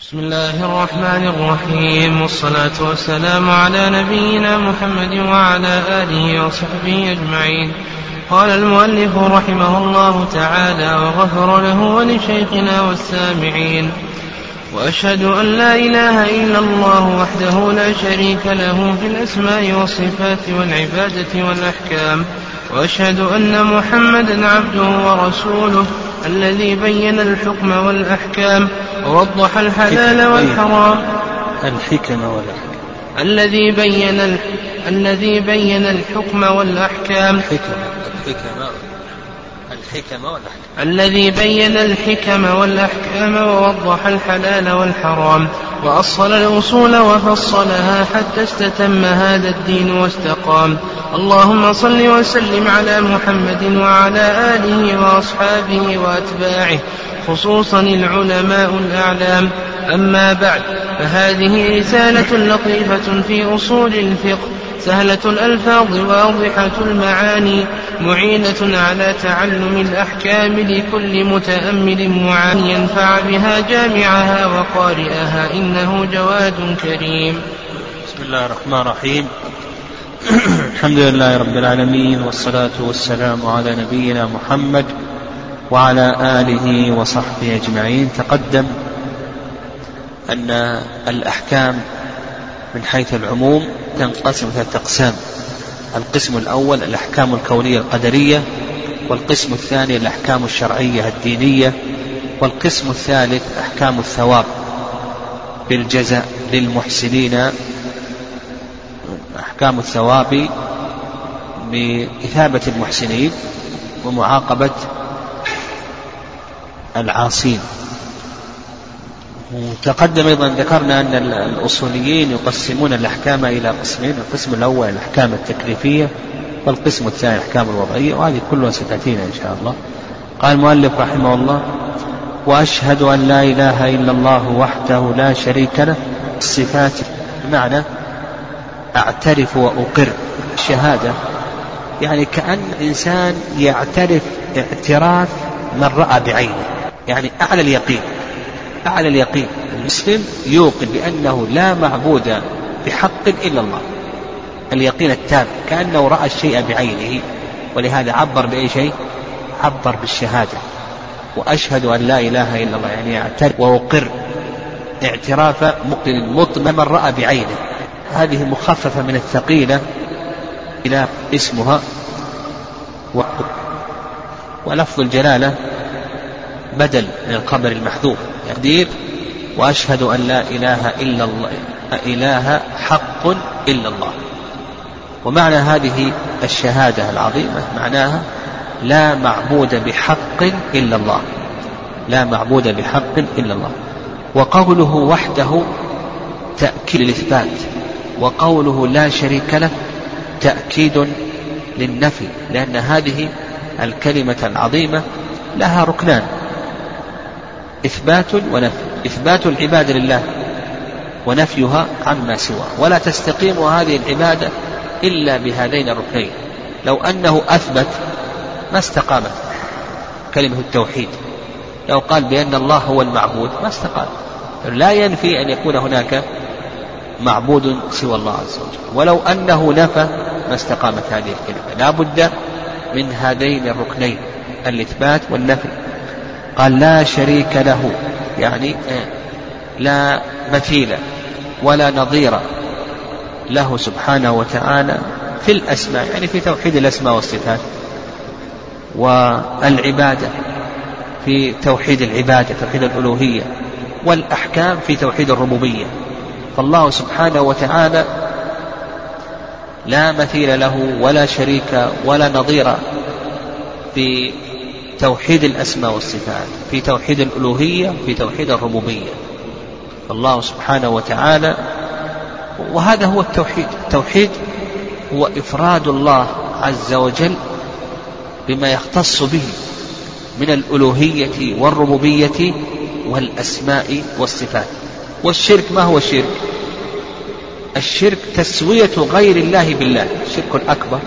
بسم الله الرحمن الرحيم والصلاة والسلام على نبينا محمد وعلى آله وصحبه أجمعين قال المؤلف رحمه الله تعالى وغفر له ولشيخنا والسامعين وأشهد أن لا إله إلا الله وحده لا شريك له في الأسماء والصفات والعبادة والأحكام وأشهد أن محمدا عبده ورسوله الذي بين الحكم والأحكام ووضح الحلال والحرام. الحكم والأحكام. الذي بين الذي بين الحكم والأحكام. الحكم الحكم الحكم والأحكام. الذي بين الحكم والأحكام ووضح الحلال والحرام. وأصل الأصول وفصلها حتى استتم هذا الدين واستقام. اللهم صل وسلم على محمد وعلى آله وأصحابه وأتباعه خصوصا العلماء الأعلام. أما بعد فهذه رسالة لطيفة في أصول الفقه. سهلة الألفاظ واضحة المعاني معينة على تعلم الأحكام لكل متأمل معان ينفع بها جامعها وقارئها إنه جواد كريم. بسم الله الرحمن الرحيم. الحمد لله رب العالمين والصلاة والسلام على نبينا محمد وعلى آله وصحبه أجمعين. تقدم أن الأحكام من حيث العموم تنقسم ثلاثة أقسام. القسم الأول الأحكام الكونية القدرية والقسم الثاني الأحكام الشرعية الدينية والقسم الثالث أحكام الثواب بالجزاء للمحسنين. أحكام الثواب بإثابة المحسنين ومعاقبة العاصين. وتقدم أيضا ذكرنا أن الأصوليين يقسمون الأحكام إلى قسمين القسم الأول الأحكام التكليفية والقسم الثاني الأحكام الوضعية وهذه كلها ستأتينا إن شاء الله. قال المؤلف رحمه الله وأشهد أن لا إله إلا الله وحده لا شريك له الصفات بمعنى أعترف وأقر الشهادة. يعني كأن إنسان يعترف اعتراف من رأى بعينه يعني أعلى اليقين. أعلى اليقين المسلم يوقن بأنه لا معبود بحق إلا الله. اليقين التام كأنه رأى الشيء بعينه ولهذا عبر بأي شيء؟ عبر بالشهادة. وأشهد أن لا إله إلا الله يعني أعترف وأقر اعتراف مقن مطمئن من رأى بعينه. هذه مخففة من الثقيلة إلى اسمها ولفظ الجلالة بدل من الخبر المحذوف. تقدير وأشهد أن لا إله إلا الله إله حق إلا الله. ومعنى هذه الشهادة العظيمة معناها لا معبود بحق إلا الله لا معبود بحق إلا الله. وقوله وحده تأكيد الإثبات وقوله لا شريك له تأكيد للنفي لأن هذه الكلمة العظيمة لها ركنان. إثبات ونفي. إثبات العبادة لله ونفيها عما سواه ولا تستقيم هذه العبادة إلا بهذين الركنين. لو أنه أثبت ما استقامت كلمة التوحيد. لو قال بأن الله هو المعبود ما استقام. لا ينفي أن يكون هناك معبود سوى الله عز وجل. ولو أنه نفى ما استقامت هذه الكلمة. لا بد من هذين الركنين. الإثبات والنفي. قال لا شريك له يعني لا مثيل ولا نظير له سبحانه وتعالى في الأسماء يعني في توحيد الأسماء والصفات والعبادة في توحيد العبادة توحيد الألوهية والأحكام في توحيد الربوبية. فالله سبحانه وتعالى لا مثيل له ولا شريك ولا نظير في توحيد الأسماء والصفات في توحيد الألوهية في توحيد الربوبية. الله سبحانه وتعالى وهذا هو التوحيد. التوحيد هو إفراد الله عز وجل بما يختص به من الألوهية والربوبية والأسماء والصفات. والشرك ما هو الشرك الشرك تسوية غير الله بالله. الشرك الأكبر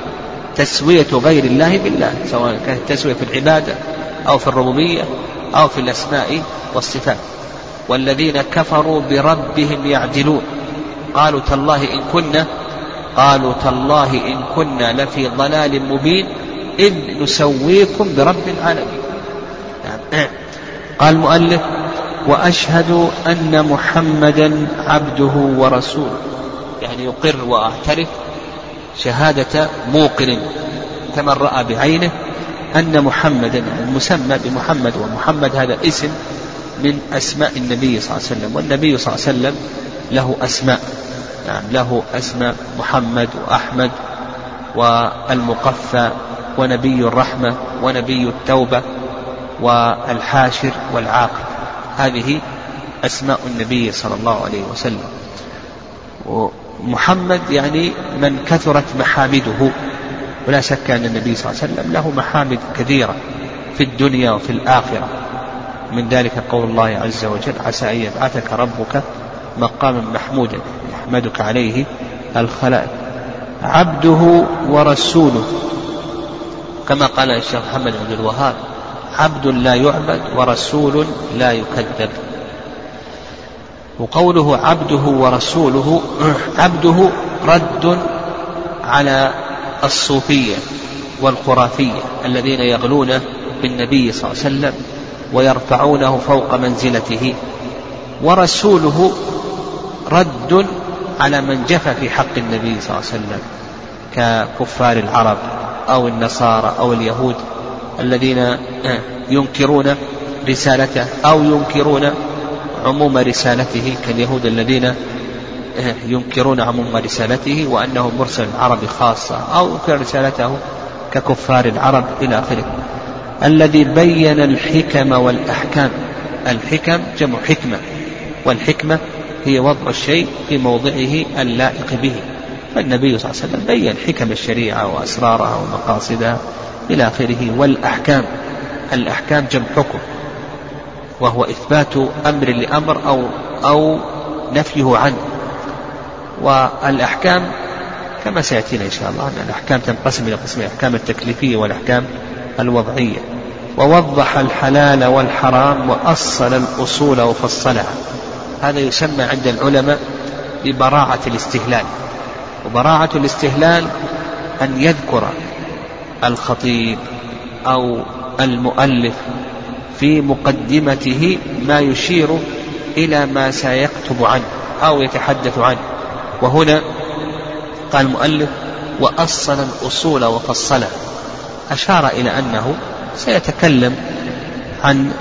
تسوية غير الله بالله سواء كانت تسوية في العبادة أو في الربوبية أو في الأسماء والصفات. والذين كفروا بربهم يعدلون. قالوا تالله إن كنا قالوا تالله إن كنا لفي ضلال مبين إذ نسويكم برب العالمين. نعم. قال المؤلف وأشهد أن محمدا عبده ورسوله. يعني يقر وأعترف شهادة موقن كمن رأى بعينه أن محمدا المسمى بمحمد ومحمد هذا اسم من أسماء النبي صلى الله عليه وسلم والنبي صلى الله عليه وسلم له أسماء نعم له أسماء محمد وأحمد والمقفى ونبي الرحمة ونبي التوبة والحاشر والعاقب هذه أسماء النبي صلى الله عليه وسلم. محمد يعني من كثرت محامده. ولا شك أن النبي صلى الله عليه وسلم له محامد كثيرة في الدنيا وفي الآخرة. من ذلك قول الله عز وجل عسى أن يبعثك ربك مقاما محمودا يحمدك عليه الخلائق عبده ورسوله. كما قال الشيخ محمد بن الوهاب عبد لا يعبد ورسول لا يكذب وقوله عبده ورسوله عبده رد على الصوفية والخرافية الذين يغلون بالنبي صلى الله عليه وسلم ويرفعونه فوق منزلته. ورسوله رد على من جفى في حق النبي صلى الله عليه وسلم ككفار العرب أو النصارى أو اليهود الذين ينكرون رسالته أو ينكرون عموم رسالته كاليهود الذين ينكرون عموم رسالته وأنه مرسل العرب خاصة أو ينكر رسالته ككفار العرب إلى آخره. الذي بين الحكم والأحكام. الحكم جمع حكمة والحكمة هي وضع الشيء في موضعه اللائق به. فالنبي صلى الله عليه وسلم بين حكم الشريعة وأسرارها ومقاصدها إلى آخره. والأحكام الأحكام جمع حكم. وهو إثبات أمر لأمر أو أو نفيه عنه. والأحكام كما سيأتينا إن شاء الله أن الأحكام تنقسم إلى قسمين الأحكام التكليفية والأحكام الوضعية. ووضح الحلال والحرام وأصل الأصول وفصلها. هذا يسمى عند العلماء ببراعة الاستهلال. وبراعة الاستهلال أن يذكر الخطيب أو المؤلف في مقدمته ما يشير إلى ما سيكتب عنه أو يتحدث عنه. وهنا قال المؤلف وأصل الأصول وفصلها أشار إلى أنه سيتكلم عن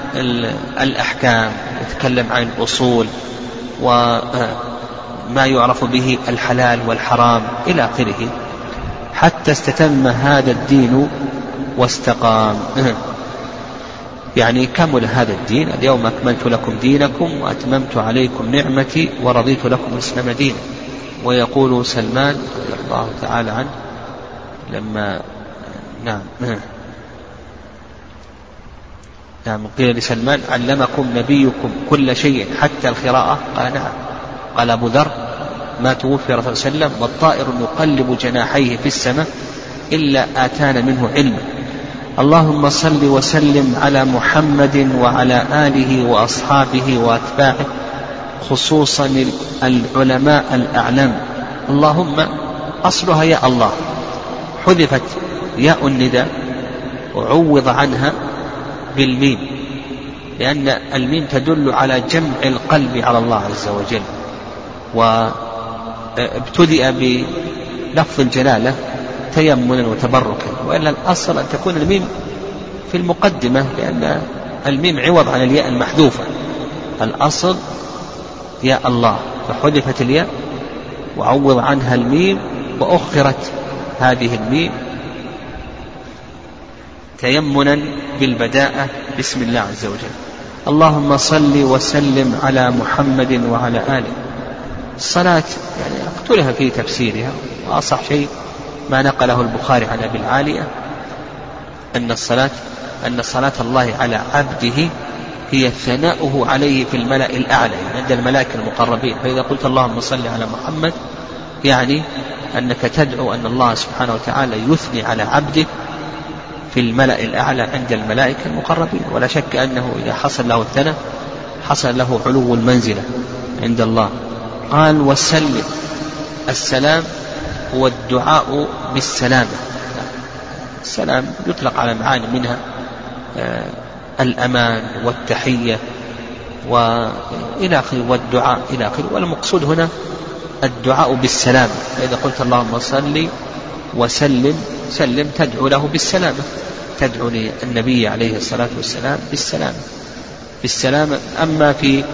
الأحكام يتكلم عن الأصول وما يعرف به الحلال والحرام إلى آخره حتى استتم هذا الدين واستقام. يعني كمل هذا الدين اليوم أكملت لكم دينكم وأتممت عليكم نعمتي ورضيت لكم الإسلام دينا. ويقول سلمان رضي الله تعالى عنه لما نعم. نعم قيل لسلمان علمكم نبيكم كل شيء حتى القراءة؟ قال نعم. قال أبو ذر ما توفي صلى الله عليه وسلم والطائر يقلب جناحيه في السماء إلا آتانا منه علما. اللهم صل وسلم على محمد وعلى آله وأصحابه وأتباعه خصوصا العلماء الأعلام. اللهم أصلها يا الله. حذفت ياء النداء وعوض عنها بالميم لأن الميم تدل على جمع القلب على الله عز وجل. وابتدأ بلفظ الجلالة تيمنا وتبركا وإلا الأصل أن تكون الميم في المقدمة لأن الميم عوض عن الياء المحذوفة. الأصل يا الله فحذفت الياء وعوض عنها الميم وأخرت هذه الميم تيمنا بالبداءة بسم الله عز وجل. اللهم صل وسلم على محمد وعلى آله. الصلاة يعني اختلف في تفسيرها وأصح شيء ما نقله البخاري عن أبي العالية أن الصلاة أن صلاة الله على عبده هي ثناؤه عليه في الملأ الأعلى يعني عند الملائكة المقربين. فإذا قلت اللهم صل على محمد يعني أنك تدعو أن الله سبحانه وتعالى يثني على عبده في الملأ الأعلى عند الملائكة المقربين. ولا شك أنه إذا حصل له الثناء حصل له علو المنزلة عند الله. قال وسلم. السلام هو الدعاء بالسلامة. السلام يطلق على معاني منها آه، الأمان والتحية وإلى آخره والدعاء إلى آخره. والمقصود هنا الدعاء بالسلامة. فإذا قلت اللهم صل وسلم سلم تدعو له بالسلامة. تدعو للنبي عليه الصلاة والسلام بالسلامة. بالسلامة أما في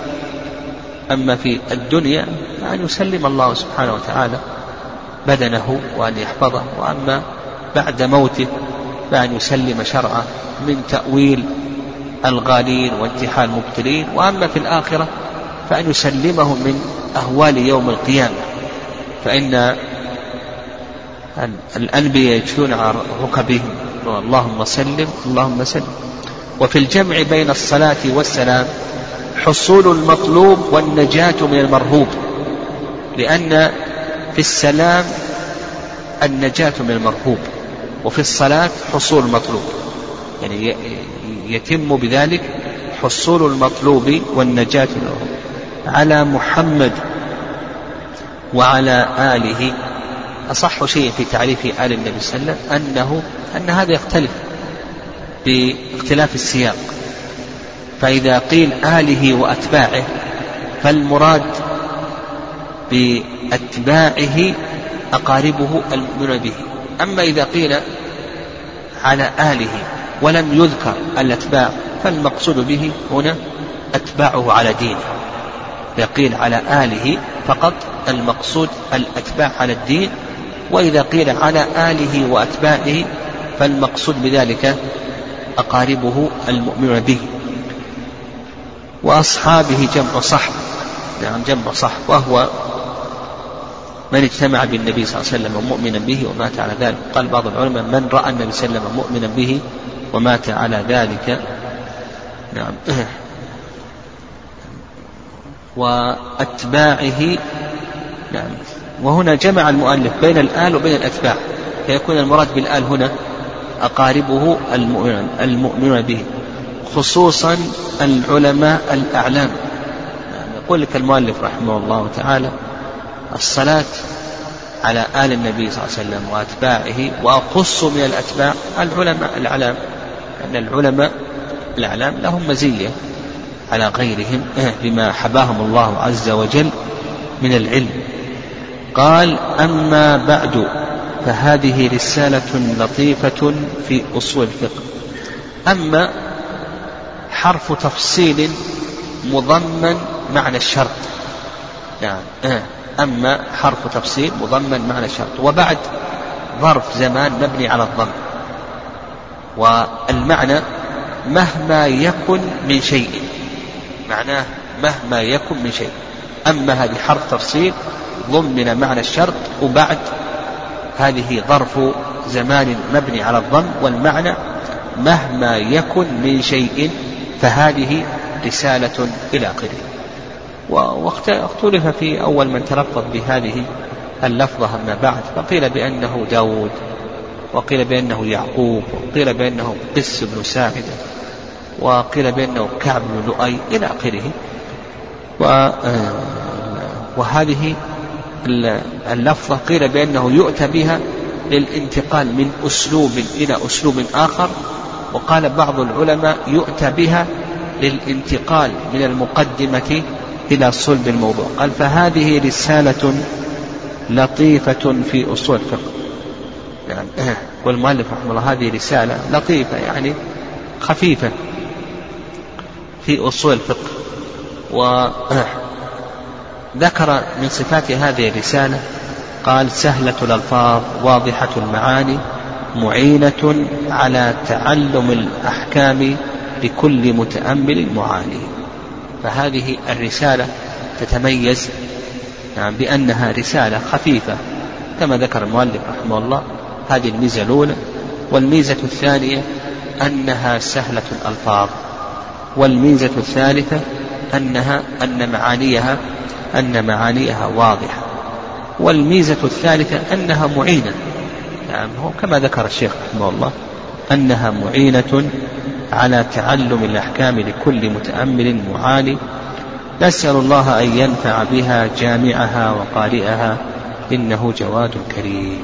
أما في الدنيا أن يسلم الله سبحانه وتعالى بدنه وأن يحفظه وأما بعد موته بأن يسلم شرعه من تأويل الغالين وانتحال المبتلين وأما في الآخرة فأن يسلمهم من أهوال يوم القيامة. فإن الأنبياء يجثون على ركبهم اللهم سلم اللهم سلم. وفي الجمع بين الصلاة والسلام حصول المطلوب والنجاة من المرهوب لأن في السلام النجاة من المرهوب وفي الصلاة حصول المطلوب. يعني يتم بذلك حصول المطلوب والنجاة من المرهوب على محمد وعلى آله أصح شيء في تعريف آل النبي صلى الله عليه وسلم أنه أن هذا يختلف باختلاف السياق. فإذا قيل آله وأتباعه فالمراد بأتباعه أقاربه المؤمنون به. أما إذا قيل على آله ولم يذكر الأتباع فالمقصود به هنا أتباعه على دينه. إذا قيل على آله فقط المقصود الأتباع على الدين. وإذا قيل على آله وأتباعه فالمقصود بذلك أقاربه المؤمنون به. وأصحابه جمع صحب. نعم جمع صحب. وهو من اجتمع بالنبي صلى الله عليه وسلم مؤمنا به ومات على ذلك. قال بعض العلماء من رأى النبي صلى الله عليه وسلم مؤمنا به ومات على ذلك. نعم. وأتباعه نعم. وهنا جمع المؤلف بين الآل وبين الأتباع فيكون المراد بالآل هنا أقاربه المؤمنون المؤمنون به خصوصا العلماء الأعلام. يعني يقول لك المؤلف رحمه الله تعالى الصلاة على آل النبي صلى الله عليه وسلم وأتباعه وأخص من الأتباع العلماء الأعلام لأن العلماء الأعلام لهم مزية على غيرهم بما حباهم الله عز وجل من العلم. قال أما بعد فهذه رسالة لطيفة في أصول الفقه. أما حرف تفصيل مضمن معنى الشرط. يعني أما حرف تفصيل مضمن معنى الشرط. وبعد ظرف زمان مبني على الضم. والمعنى مهما يكن من شيء. معناه مهما يكن من شيء. أما هذه حرف تفصيل ضمن معنى الشرط وبعد هذه ظرف زمان مبني على الضم والمعنى مهما يكن من شيء فهذه رسالة إلى آخره. واختلف في أول من تلفظ بهذه اللفظة أما بعد فقيل بأنه داود وقيل بأنه يعقوب وقيل بأنه قس بن ساعدة وقيل بأنه كعب بن لؤي إلى آخره. وهذه اللفظة قيل بأنه يؤتى بها للانتقال من أسلوب إلى أسلوب آخر وقال بعض العلماء يؤتى بها للانتقال من المقدمة إلى صلب الموضوع. قال فهذه رسالة لطيفة في أصول الفقه. يعني والمؤلف رحمه الله هذه رسالة لطيفة يعني خفيفة في أصول الفقه. وذكر من صفات هذه الرسالة قال سهلة الألفاظ واضحة المعاني معينة على تعلم الأحكام لكل متأمل معاني فهذه الرسالة تتميز نعم بأنها رسالة خفيفة كما ذكر المؤلف رحمه الله هذه الميزة الأولى. والميزة الثانية أنها سهلة الألفاظ. والميزة الثالثة أنها أن معانيها أن معانيها واضحة. والميزة الثالثة أنها معينة. نعم هو كما ذكر الشيخ رحمه الله. أنها معينة على تعلم الأحكام لكل متأمل معاني نسأل الله أن ينفع بها جامعها وقارئها إنه جواد كريم.